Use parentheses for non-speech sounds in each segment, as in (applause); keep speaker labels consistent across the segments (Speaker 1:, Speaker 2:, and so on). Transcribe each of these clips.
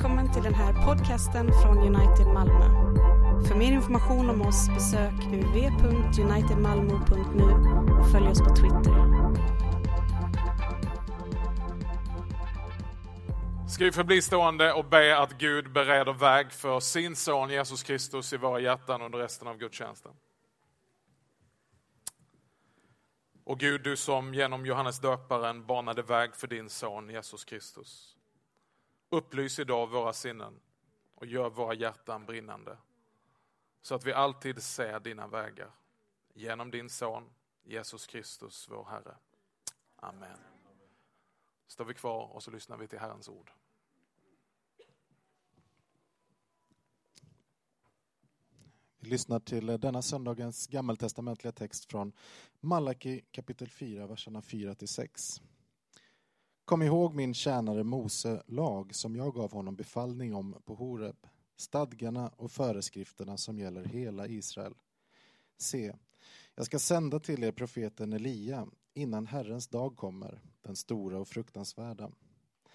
Speaker 1: Välkommen till den här podcasten från United Malmö. För mer information om oss besök uv.unitedmalmo.nu och följ oss på Twitter.
Speaker 2: Ska vi förbli stående och be att Gud bereder väg för sin son Jesus Kristus i våra hjärtan under resten av gudstjänsten. Och Gud, du som genom Johannes döparen banade väg för din son Jesus Kristus. Upplys idag våra sinnen och gör våra hjärtan brinnande. Så att vi alltid ser dina vägar. Genom din son Jesus Kristus, vår Herre. Amen. Står vi kvar och så lyssnar vi till Herrens ord.
Speaker 3: Vi lyssnar till denna söndagens gammaltestamentliga text från Malaki kapitel 4, verserna 4 till 6. Kom ihåg min tjänare Mose lag som jag gav honom befallning om på Horeb, stadgarna och föreskrifterna som gäller hela Israel. Se, jag ska sända till er profeten Elia innan Herrens dag kommer, den stora och fruktansvärda.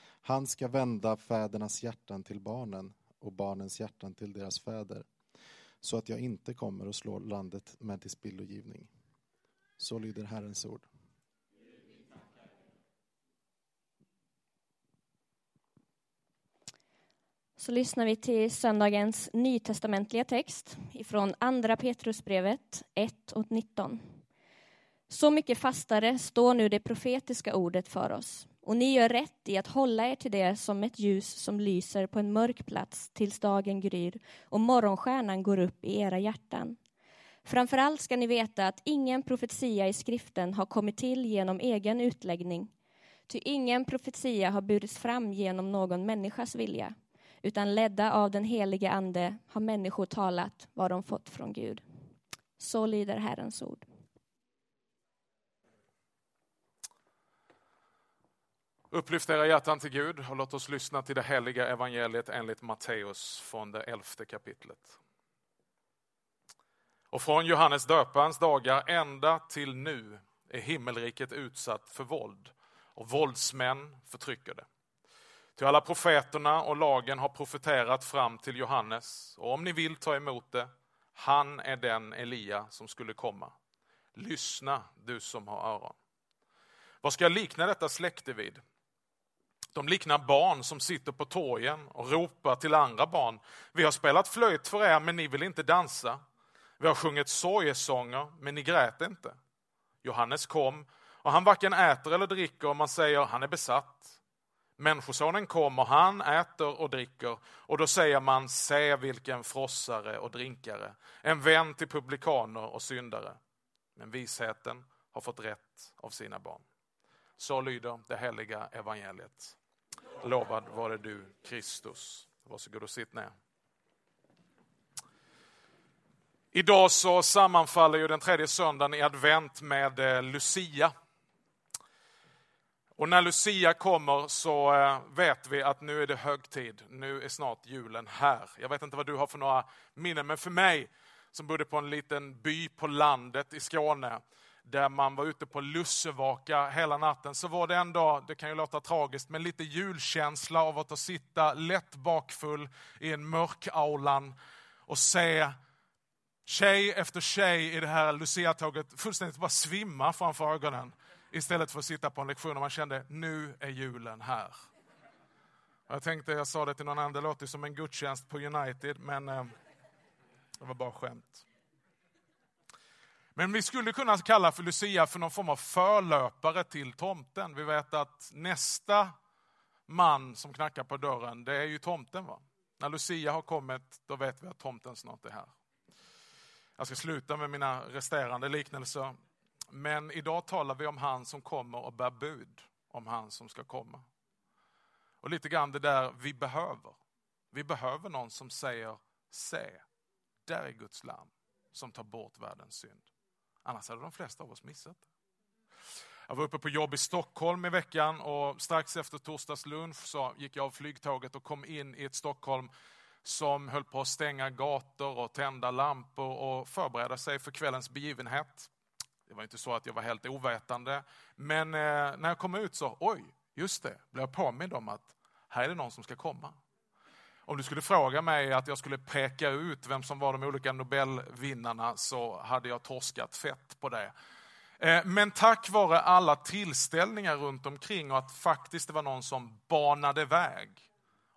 Speaker 3: Han ska vända fädernas hjärtan till barnen och barnens hjärtan till deras fäder så att jag inte kommer att slå landet med tillspillogivning. Så lyder Herrens ord.
Speaker 4: Så lyssnar vi till söndagens nytestamentliga text ifrån Andra Petrusbrevet 1 och 19. Så mycket fastare står nu det profetiska ordet för oss och ni gör rätt i att hålla er till det som ett ljus som lyser på en mörk plats tills dagen gryr och morgonstjärnan går upp i era hjärtan. Framför allt ska ni veta att ingen profetia i skriften har kommit till genom egen utläggning. Ty ingen profetia har burits fram genom någon människas vilja, utan ledda av den helige Ande har människor talat vad de fått från Gud. Så lyder Herrens ord.
Speaker 2: Upplyft era hjärtan till Gud och låt oss lyssna till det heliga evangeliet enligt Matteus från det elfte kapitlet. Och från Johannes döparens dagar ända till nu är himmelriket utsatt för våld och våldsmän förtrycker det. Till alla profeterna och lagen har profeterat fram till Johannes och om ni vill ta emot det, han är den Elia som skulle komma. Lyssna du som har öron. Vad ska jag likna detta släkte vid? De liknar barn som sitter på torgen och ropar till andra barn. Vi har spelat flöjt för er, men ni vill inte dansa. Vi har sjungit sorgesånger, men ni grät inte. Johannes kom, och han varken äter eller dricker, och man säger han är besatt. Människosonen kommer, han äter och dricker, och då säger man se vilken frossare och drinkare, en vän till publikaner och syndare. Men visheten har fått rätt av sina barn. Så lyder det heliga evangeliet. Lovad vare du, Kristus. Varsågod och sitt ner. Idag så sammanfaller ju den tredje söndagen i advent med eh, Lucia. Och när Lucia kommer så eh, vet vi att nu är det högtid. Nu är snart julen här. Jag vet inte vad du har för några minnen, men för mig som bodde på en liten by på landet i Skåne där man var ute på lussevaka hela natten, så var det ändå, det kan ju låta tragiskt, men lite julkänsla av att sitta lätt bakfull i en mörk aulan och se tjej efter tjej i det här luciatåget fullständigt bara svimma framför ögonen istället för att sitta på en lektion och man kände, nu är julen här. Jag tänkte, jag sa det till någon annan, det låter som en gudstjänst på United, men eh, det var bara skämt. Men vi skulle kunna kalla för Lucia för någon form av förlöpare till tomten. Vi vet att nästa man som knackar på dörren, det är ju tomten. Va? När Lucia har kommit, då vet vi att tomten snart är här. Jag ska sluta med mina resterande liknelser. Men idag talar vi om han som kommer och bär bud om han som ska komma. Och lite grann det där vi behöver. Vi behöver någon som säger, se, där är Guds lam som tar bort världens synd. Annars hade de flesta av oss missat det. Jag var uppe på jobb i Stockholm i veckan och strax efter torsdagslunch så gick jag av flygtåget och kom in i ett Stockholm som höll på att stänga gator och tända lampor och förbereda sig för kvällens begivenhet. Det var inte så att jag var helt ovetande, men eh, när jag kom ut så, oj, just det, blev jag påmind om att här är det någon som ska komma. Om du skulle fråga mig att jag skulle peka ut vem som var de olika Nobelvinnarna så hade jag torskat fett på det. Eh, men tack vare alla tillställningar runt omkring och att faktiskt det var någon som banade väg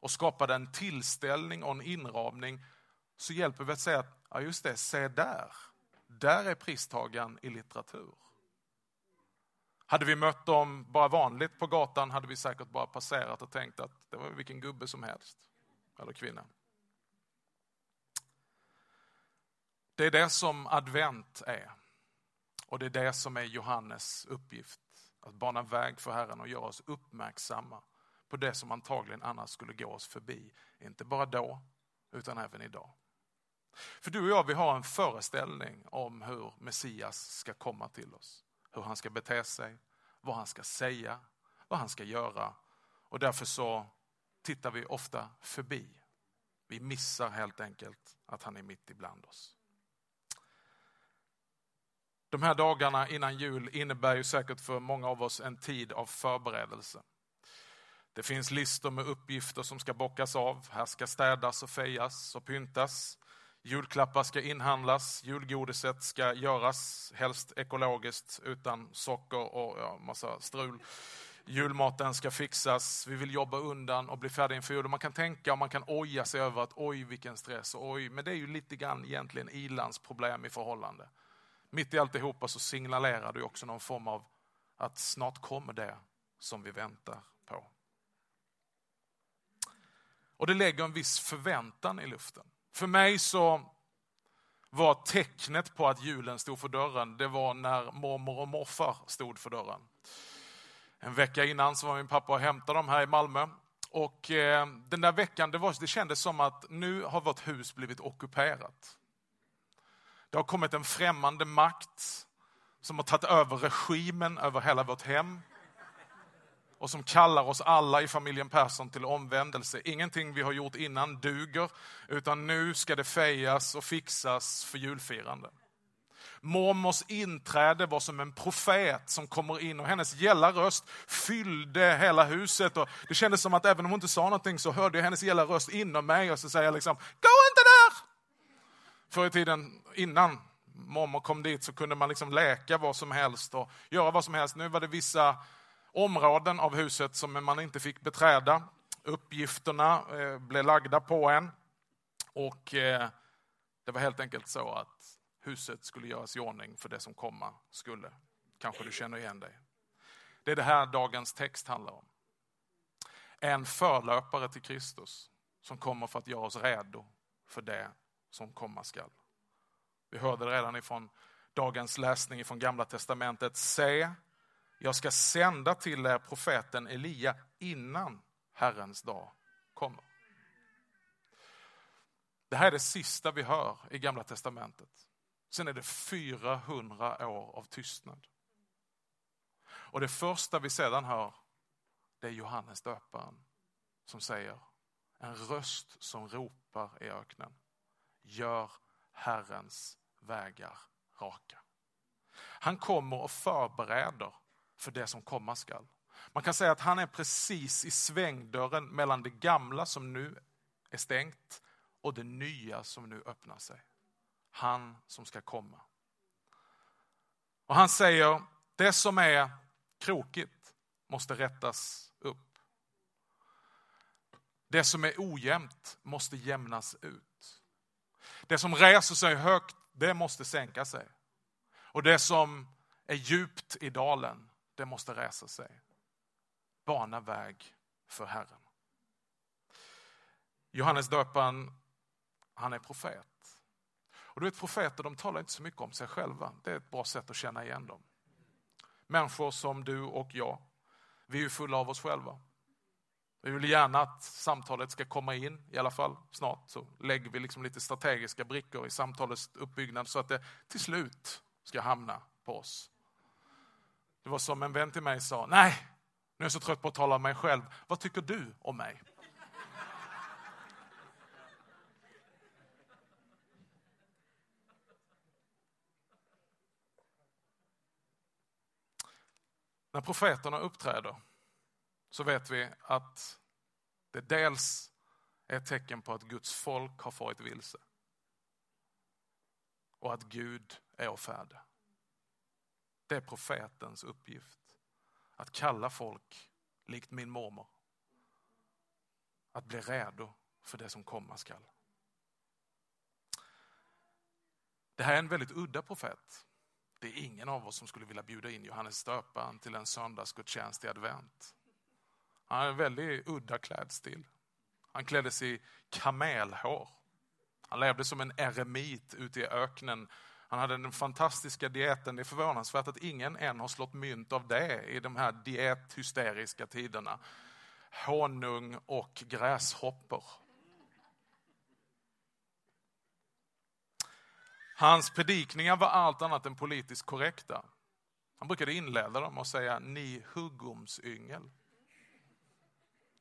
Speaker 2: och skapade en tillställning och en inramning så hjälper vi att säga att, ja just det, se där. Där är pristagaren i litteratur. Hade vi mött dem bara vanligt på gatan hade vi säkert bara passerat och tänkt att det var vilken gubbe som helst. Eller kvinna. Det är det som advent är. Och det är det som är Johannes uppgift. Att bana väg för Herren och göra oss uppmärksamma på det som antagligen annars skulle gå oss förbi. Inte bara då, utan även idag. För du och jag, vi har en föreställning om hur Messias ska komma till oss. Hur han ska bete sig, vad han ska säga, vad han ska göra. Och därför så tittar vi ofta förbi. Vi missar helt enkelt att han är mitt ibland oss. De här dagarna innan jul innebär ju säkert för många av oss en tid av förberedelse. Det finns listor med uppgifter som ska bockas av. Här ska städas och fejas och pyntas. Julklappar ska inhandlas, julgodiset ska göras, helst ekologiskt utan socker och ja, massa strul. Julmaten ska fixas, vi vill jobba undan och bli färdiga inför jul. Man kan tänka och man kan oja sig över att oj vilken stress, oj, men det är ju lite grann egentligen ilans problem i förhållande. Mitt i alltihopa så signalerar det också någon form av att snart kommer det som vi väntar på. Och det lägger en viss förväntan i luften. För mig så var tecknet på att julen stod för dörren, det var när mormor och morfar stod för dörren. En vecka innan så var min pappa och hämtade dem här i Malmö. Och eh, den där veckan, det, var, det kändes som att nu har vårt hus blivit ockuperat. Det har kommit en främmande makt som har tagit över regimen över hela vårt hem och som kallar oss alla i familjen Persson till omvändelse. Ingenting vi har gjort innan duger, utan nu ska det fejas och fixas för julfirande. Mormors inträde var som en profet som kommer in och hennes gälla röst fyllde hela huset. Och det kändes som att även om hon inte sa någonting så hörde jag hennes gälla röst inom mig och så säger jag liksom, gå inte där! Förr i tiden innan mormor kom dit så kunde man liksom läka vad som helst och göra vad som helst. Nu var det vissa områden av huset som man inte fick beträda. Uppgifterna eh, blev lagda på en. Och eh, det var helt enkelt så att huset skulle göras i ordning för det som komma skulle. Kanske du känner igen dig. Det är det här dagens text handlar om. En förlöpare till Kristus som kommer för att göra oss redo för det som komma skall. Vi hörde det redan ifrån dagens läsning från Gamla Testamentet. Se, jag ska sända till er profeten Elia innan Herrens dag kommer. Det här är det sista vi hör i Gamla Testamentet. Sen är det 400 år av tystnad. Och det första vi sedan hör, det är Johannes döparen som säger en röst som ropar i öknen. Gör Herrens vägar raka. Han kommer och förbereder för det som komma skall. Man kan säga att han är precis i svängdörren mellan det gamla som nu är stängt och det nya som nu öppnar sig. Han som ska komma. Och han säger, det som är krokigt måste rättas upp. Det som är ojämnt måste jämnas ut. Det som reser sig högt, det måste sänka sig. Och det som är djupt i dalen, det måste resa sig. Bana väg för Herren. Johannes döparen, han är profet. Och du vet profeter, de talar inte så mycket om sig själva. Det är ett bra sätt att känna igen dem. Människor som du och jag, vi är fulla av oss själva. Vi vill gärna att samtalet ska komma in, i alla fall snart, så lägger vi liksom lite strategiska brickor i samtalets uppbyggnad så att det till slut ska hamna på oss. Det var som en vän till mig sa, nej, nu är jag så trött på att tala om mig själv. Vad tycker du om mig? När profeterna uppträder så vet vi att det dels är ett tecken på att Guds folk har farit vilse. Och att Gud är färde. Det är profetens uppgift. Att kalla folk, likt min mormor, att bli redo för det som komma skall. Det här är en väldigt udda profet. Det är ingen av oss som skulle vilja bjuda in Johannes Stöparen till en söndagsgudstjänst i advent. Han har en väldigt udda klädstil. Han klädde sig i kamelhår. Han levde som en eremit ute i öknen. Han hade den fantastiska dieten. Det är förvånansvärt att ingen än har slått mynt av det i de här diethysteriska tiderna. Honung och gräshoppor. Hans predikningar var allt annat än politiskt korrekta. Han brukade inleda dem och säga ni huggumsyngel.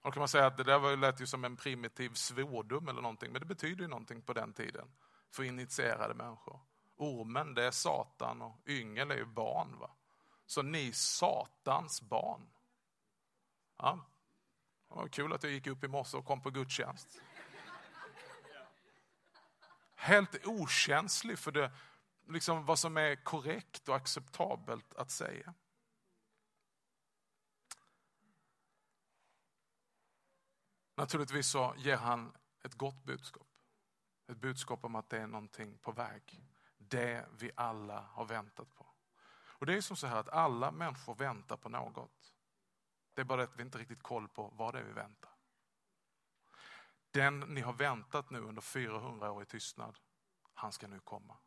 Speaker 2: Och kan man säga att det där lät ju som en primitiv svordom eller någonting, men det betyder ju någonting på den tiden för initierade människor. Ormen det är Satan och yngel är ju barn. Va? Så ni Satans barn. Ja, det var kul att jag gick upp i morse och kom på gudstjänst. Helt okänslig för det, liksom vad som är korrekt och acceptabelt att säga. Naturligtvis så ger han ett gott budskap. Ett budskap om att det är någonting på väg. Det vi alla har väntat på. Och det är som så här att alla människor väntar på något. Det är bara det att vi inte riktigt koll på vad det är vi väntar. Den ni har väntat nu under 400 år i tystnad, han ska nu komma.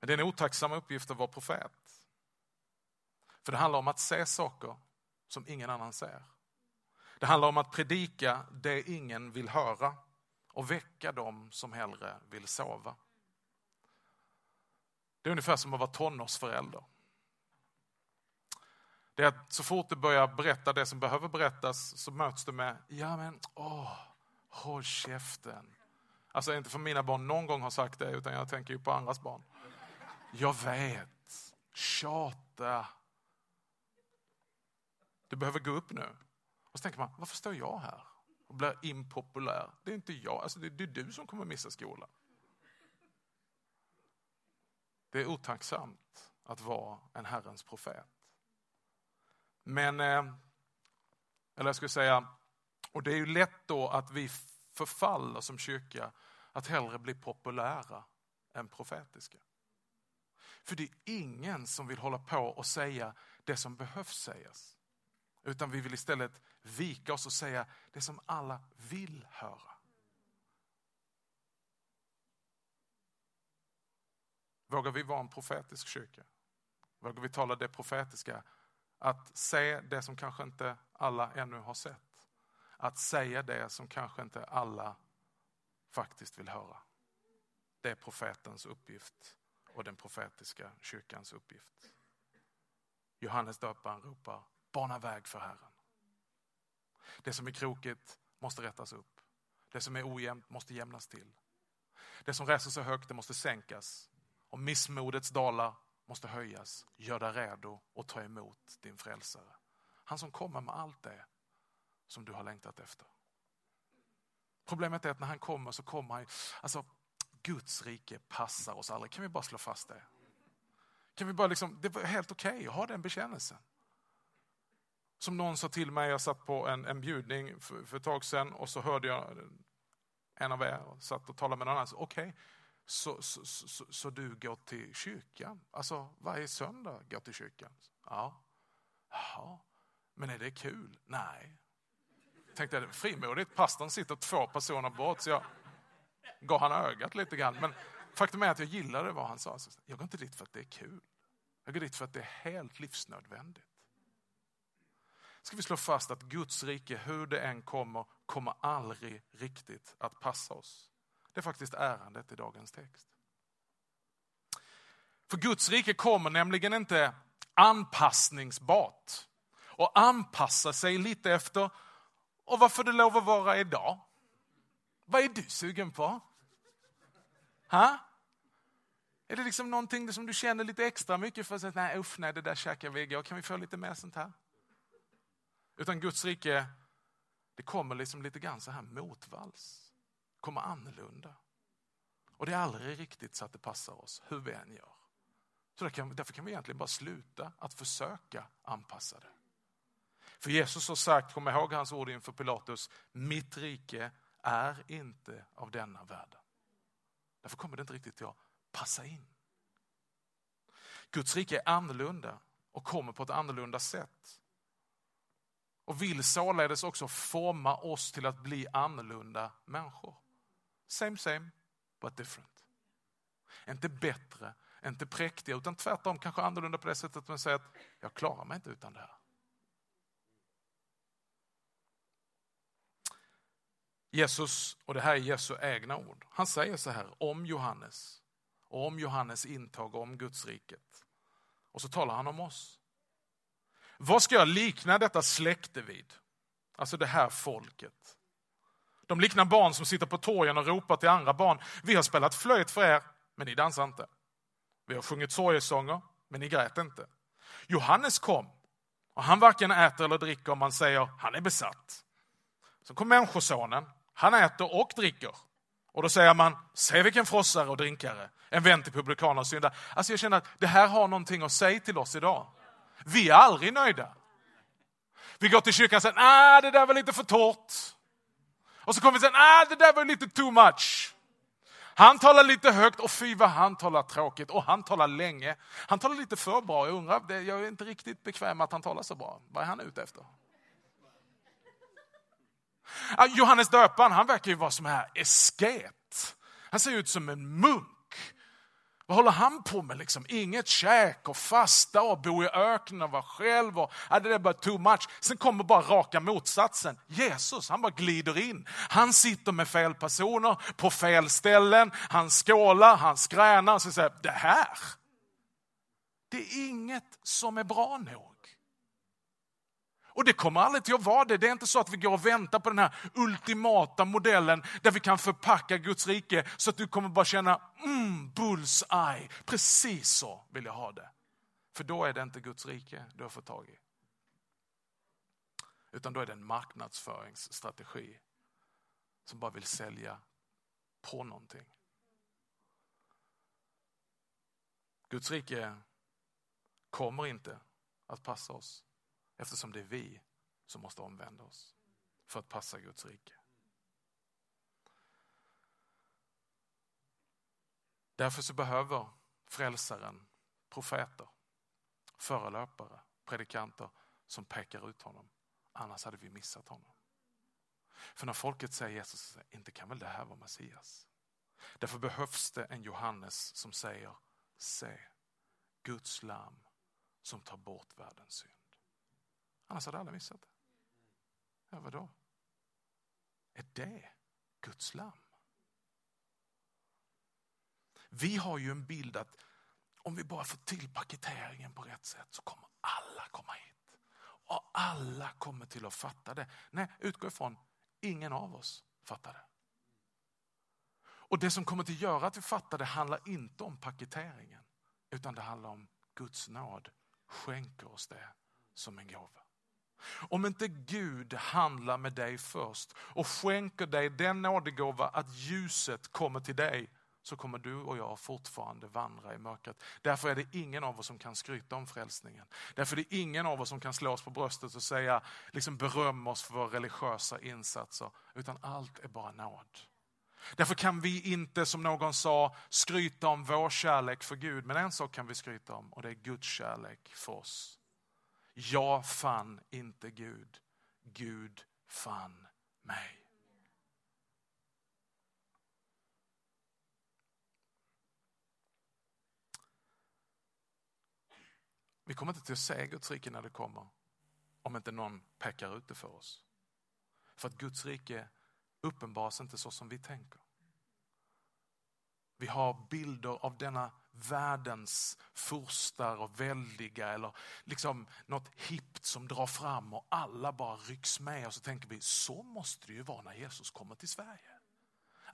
Speaker 2: Men det är en otacksam uppgift att vara profet. För det handlar om att se saker som ingen annan ser. Det handlar om att predika det ingen vill höra och väcka dem som hellre vill sova. Det är ungefär som att vara tonårsförälder. Det är att så fort du börjar berätta det som behöver berättas så möts du med, ja men åh, håll käften. Alltså inte för mina barn någon gång har sagt det, utan jag tänker ju på andras barn. Jag vet, tjata. Du behöver gå upp nu. Och så tänker man, varför står jag här och blir impopulär? Det är inte jag, alltså det är du som kommer missa skolan. Det är otacksamt att vara en Herrens profet. Men, eh, eller jag skulle säga, och det är ju lätt då att vi förfaller som kyrka att hellre bli populära än profetiska. För det är ingen som vill hålla på och säga det som behövs sägas. Utan vi vill istället vika oss och säga det som alla vill höra. Vågar vi vara en profetisk kyrka? Vågar vi tala det profetiska? Att se det som kanske inte alla ännu har sett. Att säga det som kanske inte alla faktiskt vill höra. Det är profetens uppgift och den profetiska kyrkans uppgift. Johannes döparen ropar, bana väg för Herren. Det som är krokigt måste rättas upp. Det som är ojämnt måste jämnas till. Det som reser sig högt det måste sänkas. Och missmodets dalar måste höjas. Gör dig redo och ta emot din frälsare. Han som kommer med allt det som du har längtat efter. Problemet är att när han kommer så kommer han, alltså Guds rike passar oss aldrig. Kan vi bara slå fast det? Kan vi bara liksom, det var helt okej okay att ha den bekännelsen. Som någon sa till mig, jag satt på en, en bjudning för, för ett tag sedan och så hörde jag en av er och satt och talade med någon annan. Okej, okay, så, så, så, så, du går till kyrkan? Alltså varje söndag går till kyrkan? Ja. Jaha. Men är det kul? Nej. Tänkte jag, frimodigt, pastorn sitter två personer bort så jag gav han ögat lite grann. Men faktum är att jag gillade vad han sa. Jag går inte dit för att det är kul. Jag går dit för att det är helt livsnödvändigt ska vi slå fast att Guds rike, hur det än kommer, kommer aldrig riktigt att passa oss. Det är faktiskt ärendet i dagens text. För Guds rike kommer nämligen inte anpassningsbart och anpassa sig lite efter och varför det lov att vara idag. Vad är du sugen på? Ha? Är det liksom någonting som du känner lite extra mycket för att säga, nej usch nej det där käkar vi igår, kan vi få lite mer sånt här? Utan Guds rike, det kommer liksom lite grann så här motvalls. kommer annorlunda. Och det är aldrig riktigt så att det passar oss, hur vi än gör. Så därför kan vi egentligen bara sluta att försöka anpassa det. För Jesus har sagt, kom ihåg hans ord inför Pilatus, mitt rike är inte av denna världen. Därför kommer det inte riktigt att passa in. Guds rike är annorlunda och kommer på ett annorlunda sätt. Och vill således också forma oss till att bli annorlunda människor. Same same, but different. Inte bättre, inte präktiga, utan tvärtom kanske annorlunda på det sättet att man säger att jag klarar mig inte utan det här. Jesus, och det här är Jesu egna ord, han säger så här om Johannes, om Johannes intag om Guds riket. Och så talar han om oss. Vad ska jag likna detta släkte vid? Alltså det här folket. De liknar barn som sitter på torgen och ropar till andra barn. Vi har spelat flöjt för er, men ni dansar inte. Vi har sjungit sorgesånger, men ni grät inte. Johannes kom, och han varken äter eller dricker om man säger han är besatt. Så kom Människosonen, han äter och dricker. Och då säger man, se vilken frossare och drinkare, en vän till publikaner och syndare. Alltså jag känner att det här har någonting att säga till oss idag. Vi är aldrig nöjda. Vi går till kyrkan och säger, nej det där var lite för torrt. Och så kommer vi säga, ah, nej det där var lite too much. Han talar lite högt och fy vad han talar tråkigt och han talar länge. Han talar lite för bra, jag undrar, jag är inte riktigt bekväm med att han talar så bra. Vad är han ute efter? Ah, Johannes döparen, han verkar ju vara som här esket. Han ser ut som en munk. Vad håller han på med? Liksom? Inget käk och fasta och bo i öknen och vara själv. Och, ja, det är bara too much. Sen kommer bara raka motsatsen. Jesus, han bara glider in. Han sitter med fel personer på fel ställen. Han skålar, han skränar och så säger det här, det är inget som är bra nog. Och det kommer aldrig till att vara det. Det är inte så att vi går och väntar på den här ultimata modellen där vi kan förpacka Guds rike så att du kommer bara känna, mm, bullseye, precis så vill jag ha det. För då är det inte Guds rike du har fått tag i. Utan då är det en marknadsföringsstrategi som bara vill sälja på någonting. Guds rike kommer inte att passa oss. Eftersom det är vi som måste omvända oss för att passa Guds rike. Därför så behöver frälsaren profeter, förelöpare, predikanter som pekar ut honom. Annars hade vi missat honom. För när folket säger Jesus, inte kan väl det här vara Messias? Därför behövs det en Johannes som säger, se, Guds lam som tar bort världens synd. Annars hade alla missat det. Ja, vadå? Är det Guds lamm? Vi har ju en bild att om vi bara får till paketeringen på rätt sätt så kommer alla komma hit. Och alla kommer till att fatta det. Nej, utgå ifrån, ingen av oss fattar det. Och det som kommer att göra att vi fattar det handlar inte om paketeringen. Utan det handlar om Guds nåd skänker oss det som en gåva. Om inte Gud handlar med dig först och skänker dig den nådegåva att ljuset kommer till dig så kommer du och jag fortfarande vandra i mörkret. Därför är det ingen av oss som kan skryta om frälsningen. Därför är det ingen av oss som kan slå oss på bröstet och säga, liksom berömma oss för våra religiösa insatser. Utan allt är bara nåd. Därför kan vi inte, som någon sa, skryta om vår kärlek för Gud. Men en sak kan vi skryta om och det är Guds kärlek för oss. Jag fann inte Gud, Gud fann mig. Vi kommer inte till att se Guds rike när det kommer om inte någon pekar ut det för oss. För att Guds rike uppenbaras inte så som vi tänker. Vi har bilder av denna världens furstar och väldiga eller liksom något hippt som drar fram och alla bara rycks med och så tänker vi så måste det ju vara när Jesus kommer till Sverige.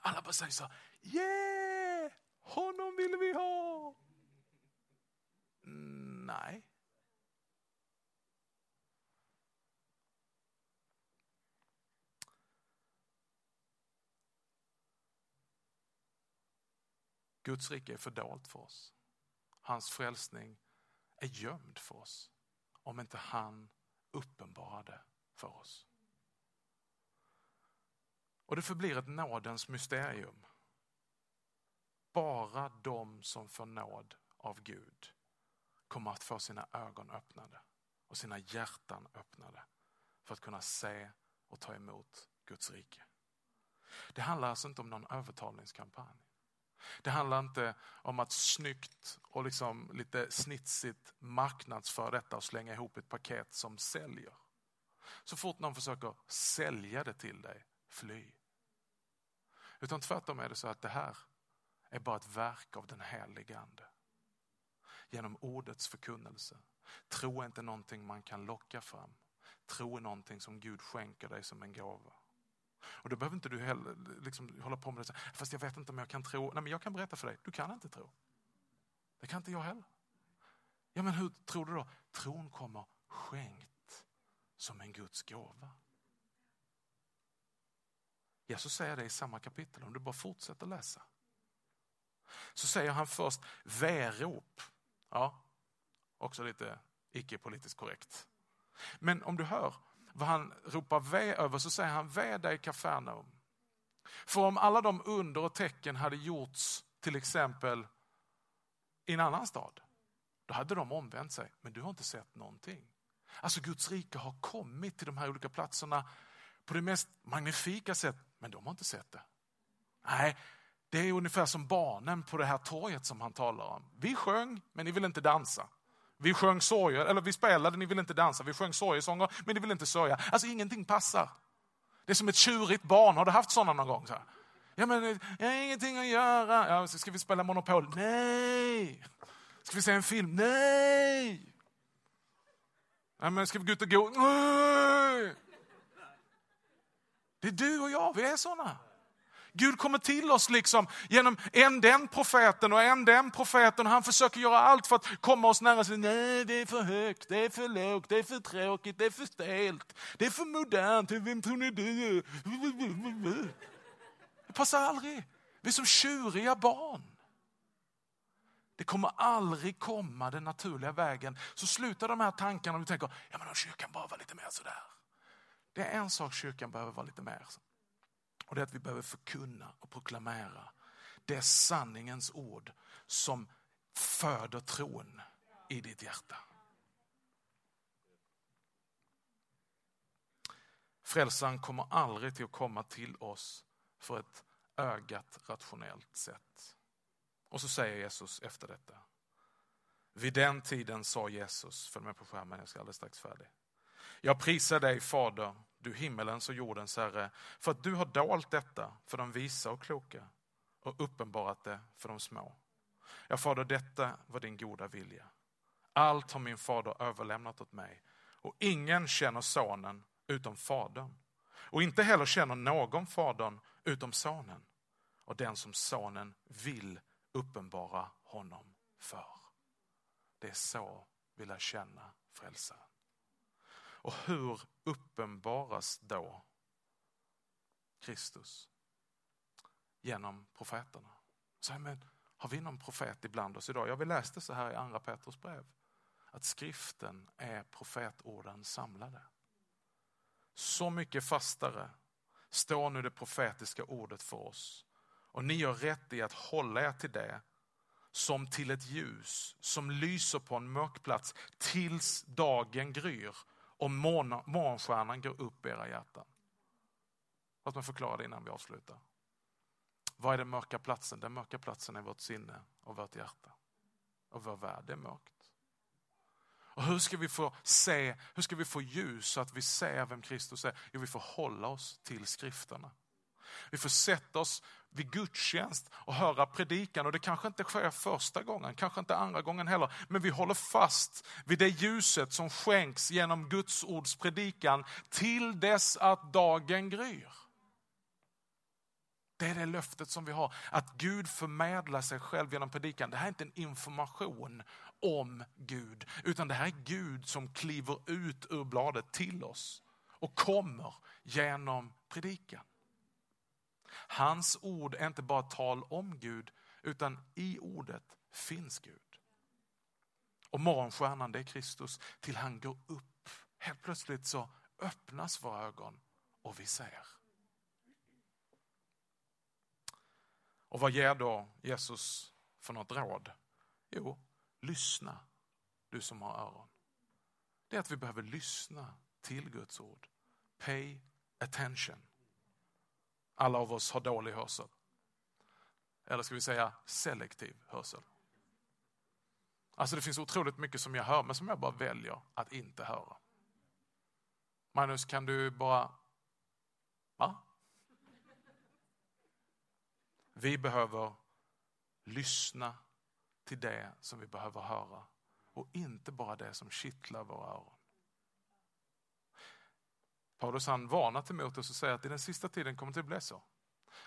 Speaker 2: Alla bara säger så yeah, honom vill vi ha. Mm, nej. Guds rike är fördolt för oss. Hans frälsning är gömd för oss om inte han uppenbarade för oss. Och det förblir ett nådens mysterium. Bara de som får nåd av Gud kommer att få sina ögon öppnade och sina hjärtan öppnade för att kunna se och ta emot Guds rike. Det handlar alltså inte om någon övertalningskampanj. Det handlar inte om att snyggt och liksom lite snitsigt marknadsföra detta och slänga ihop ett paket som säljer. Så fort någon försöker sälja det till dig, fly. Utan tvärtom är det så att det här är bara ett verk av den helige Ande. Genom ordets förkunnelse. Tro är inte någonting man kan locka fram. Tro är någonting som Gud skänker dig som en gåva. Och då behöver inte du heller liksom hålla på med det. Fast jag vet inte om jag kan tro. Nej, men jag kan berätta för dig, du kan inte tro. Det kan inte jag heller. Ja, men hur tror du då? Tron kommer skänkt som en Guds gåva. Jesus säger det i samma kapitel, om du bara fortsätter läsa. Så säger han först verop. Ja, också lite icke-politiskt korrekt. Men om du hör vad han ropar ve över så säger han ve dig Kafarnaum. För om alla de under och tecken hade gjorts till exempel i en annan stad, då hade de omvänt sig. Men du har inte sett någonting. Alltså Guds rike har kommit till de här olika platserna på det mest magnifika sätt, men de har inte sett det. Nej, det är ungefär som barnen på det här torget som han talar om. Vi sjöng, men ni vill inte dansa. Vi sjöng sorger, eller vi spelade, ni ville inte dansa. Vi sjöng sorgesånger, men ni ville inte sörja. Alltså ingenting passar. Det är som ett tjurigt barn. Har du haft sådana någon gång? Så här? Ja, men jag har ingenting att göra. Ja, ska vi spela Monopol? Nej. Ska vi se en film? Nej. Ja, men ska vi gå ut och gå? Nej. Det är du och jag, vi är sådana. Gud kommer till oss liksom genom en den profeten och en den profeten. Och han försöker göra allt för att komma oss nära. Sig. Nej, det är för högt, det är för lågt, det är för tråkigt, det är för stelt, det är för modernt. Vem tror ni du är? Det passar aldrig. Vi är som tjuriga barn. Det kommer aldrig komma den naturliga vägen. Så sluta de här tankarna och vi tänker, ja men om kyrkan bara var lite mer sådär. Det är en sak kyrkan behöver vara lite mer. Och det är att vi behöver förkunna och proklamera det sanningens ord som föder tron i ditt hjärta. Frälsaren kommer aldrig till att komma till oss för ett ögat rationellt sätt. Och så säger Jesus efter detta. Vid den tiden sa Jesus, följ med på skärmen, jag ska alldeles strax färdig. Jag prisar dig Fader, du himmelens och jordens Herre, för att du har dolt detta för de visa och kloka och uppenbarat det för de små. Ja, Fader, detta var din goda vilja. Allt har min fader överlämnat åt mig och ingen känner sonen utom fadern. Och inte heller känner någon fadern utom sonen och den som sonen vill uppenbara honom för. Det är så vi lär känna frälsaren. Och hur uppenbaras då Kristus? Genom profeterna. Så, men, har vi någon profet ibland oss idag? Ja, vi läste så här i andra Petrus brev. Att skriften är profetorden samlade. Så mycket fastare står nu det profetiska ordet för oss. Och ni har rätt i att hålla er till det som till ett ljus som lyser på en mörk plats tills dagen gryr och morgonstjärnan går upp i era hjärtan. Låt mig förklara det innan vi avslutar. Vad är den mörka platsen? Den mörka platsen är vårt sinne och vårt hjärta. Och vår värld är mörkt. Och hur ska vi få se, hur ska vi få ljus så att vi ser vem Kristus är? Jo, vi får hålla oss till skrifterna. Vi får sätta oss vid gudstjänst och höra predikan. Och det kanske inte sker första gången, kanske inte andra gången heller. Men vi håller fast vid det ljuset som skänks genom Guds ords predikan till dess att dagen gryr. Det är det löftet som vi har, att Gud förmedlar sig själv genom predikan. Det här är inte en information om Gud, utan det här är Gud som kliver ut ur bladet till oss och kommer genom predikan. Hans ord är inte bara tal om Gud, utan i ordet finns Gud. Och morgonstjärnan det är Kristus till han går upp. Helt plötsligt så öppnas våra ögon och vi ser. Och vad ger då Jesus för något råd? Jo, lyssna du som har öron. Det är att vi behöver lyssna till Guds ord. Pay attention. Alla av oss har dålig hörsel. Eller ska vi säga selektiv hörsel. Alltså det finns otroligt mycket som jag hör men som jag bara väljer att inte höra. Magnus, kan du bara... Va? Vi behöver lyssna till det som vi behöver höra och inte bara det som kittlar våra öron. Paulus han varnar Timoteus och säger att i den sista tiden kommer det att bli så.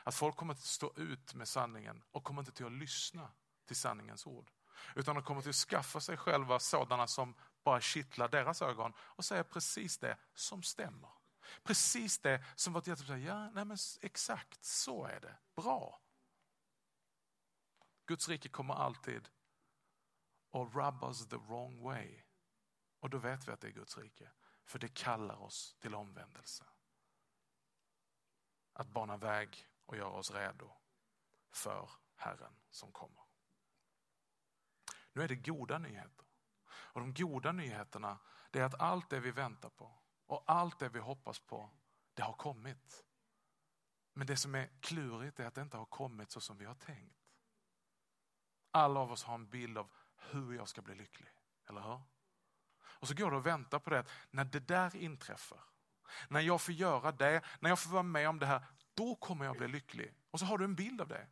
Speaker 2: Att folk kommer att stå ut med sanningen och kommer inte till att lyssna till sanningens ord. Utan de kommer till att skaffa sig själva sådana som bara kittlar deras ögon och säger precis det som stämmer. Precis det som vårt hjärta säger, ja, nej men exakt så är det, bra. Guds rike kommer alltid att rub us the wrong way. Och då vet vi att det är Guds rike. För det kallar oss till omvändelse. Att bana väg och göra oss redo för Herren som kommer. Nu är det goda nyheter. Och de goda nyheterna det är att allt det vi väntar på och allt det vi hoppas på, det har kommit. Men det som är klurigt är att det inte har kommit så som vi har tänkt. Alla av oss har en bild av hur jag ska bli lycklig, eller hur? Och så går du och väntar på det, när det där inträffar, när jag får göra det, när jag får vara med om det här, då kommer jag bli lycklig. Och så har du en bild av det.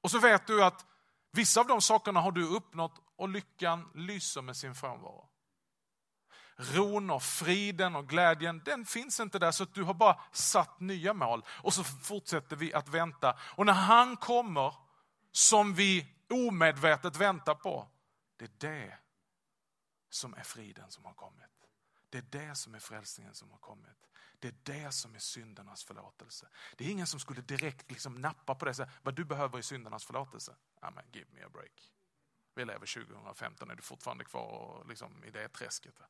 Speaker 2: Och så vet du att vissa av de sakerna har du uppnått och lyckan lyser med sin frånvaro. Ron och friden och glädjen, den finns inte där så att du har bara satt nya mål. Och så fortsätter vi att vänta. Och när han kommer, som vi omedvetet väntar på, det är det som är friden som har kommit. Det är det som är frälsningen som har kommit. Det är det som är syndernas förlåtelse. Det är ingen som skulle direkt liksom nappa på det. Så, vad du behöver är syndernas förlåtelse. Amen, give me a break. Vi lever 2015, är du fortfarande kvar liksom, i det träsket?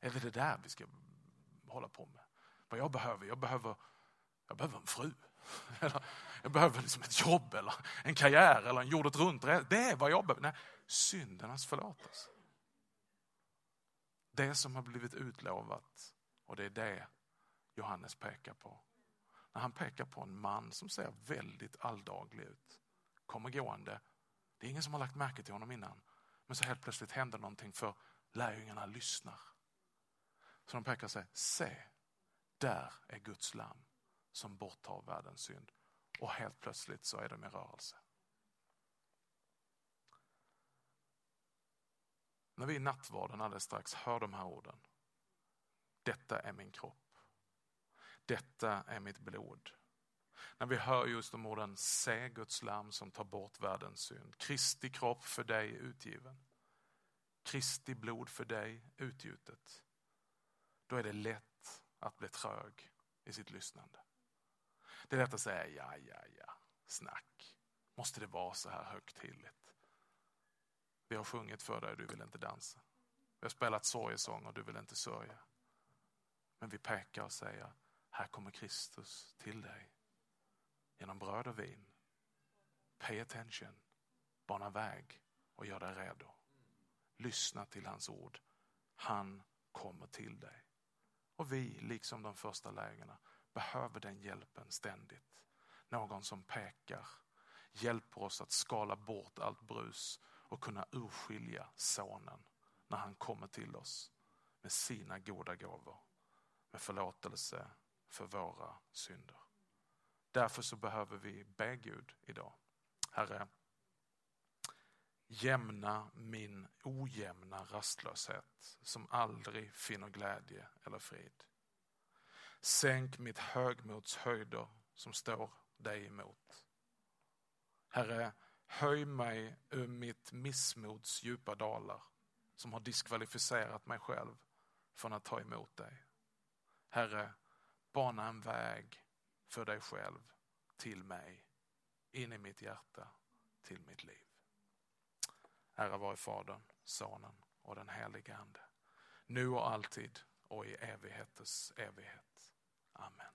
Speaker 2: Är det det där vi ska hålla på med? Vad jag behöver? Jag behöver, jag behöver en fru. (laughs) jag behöver liksom ett jobb eller en karriär eller en jordet runt. Det är vad jag behöver. Nej, syndernas förlåtelse. Det som har blivit utlovat och det är det Johannes pekar på. När han pekar på en man som ser väldigt alldaglig ut, kommer gående. Det är ingen som har lagt märke till honom innan. Men så helt plötsligt händer någonting för lärjungarna lyssnar. Så de pekar sig, se, där är Guds lam som borttar världens synd. Och helt plötsligt så är de i rörelse. När vi i nattvarden alldeles strax hör de här orden. Detta är min kropp. Detta är mitt blod. När vi hör just de orden, se Guds lam som tar bort världens synd. Kristi kropp för dig utgiven. Kristi blod för dig utgjutet. Då är det lätt att bli trög i sitt lyssnande. Det är lätt att säga ja, ja, ja, snack. Måste det vara så här högtidligt? Vi har sjungit för dig och du vill inte dansa. Vi har spelat sorgesång och du vill inte sörja. Men vi pekar och säger, här kommer Kristus till dig. Genom bröd och vin. Pay attention. Bana väg och gör dig redo. Lyssna till hans ord. Han kommer till dig. Och vi, liksom de första lägena, behöver den hjälpen ständigt. Någon som pekar, hjälper oss att skala bort allt brus och kunna urskilja sonen när han kommer till oss med sina goda gåvor, med förlåtelse för våra synder. Därför så behöver vi be Gud idag. Herre, jämna min ojämna rastlöshet som aldrig finner glädje eller frid. Sänk mitt högmods höjder som står dig emot. Herre, höj mig ur mitt missmods djupa dalar som har diskvalificerat mig själv från att ta emot dig. Herre, bana en väg för dig själv till mig, in i mitt hjärta, till mitt liv. Ära vare Fadern, Sonen och den helige Ande. Nu och alltid och i evigheters evighet. Amen.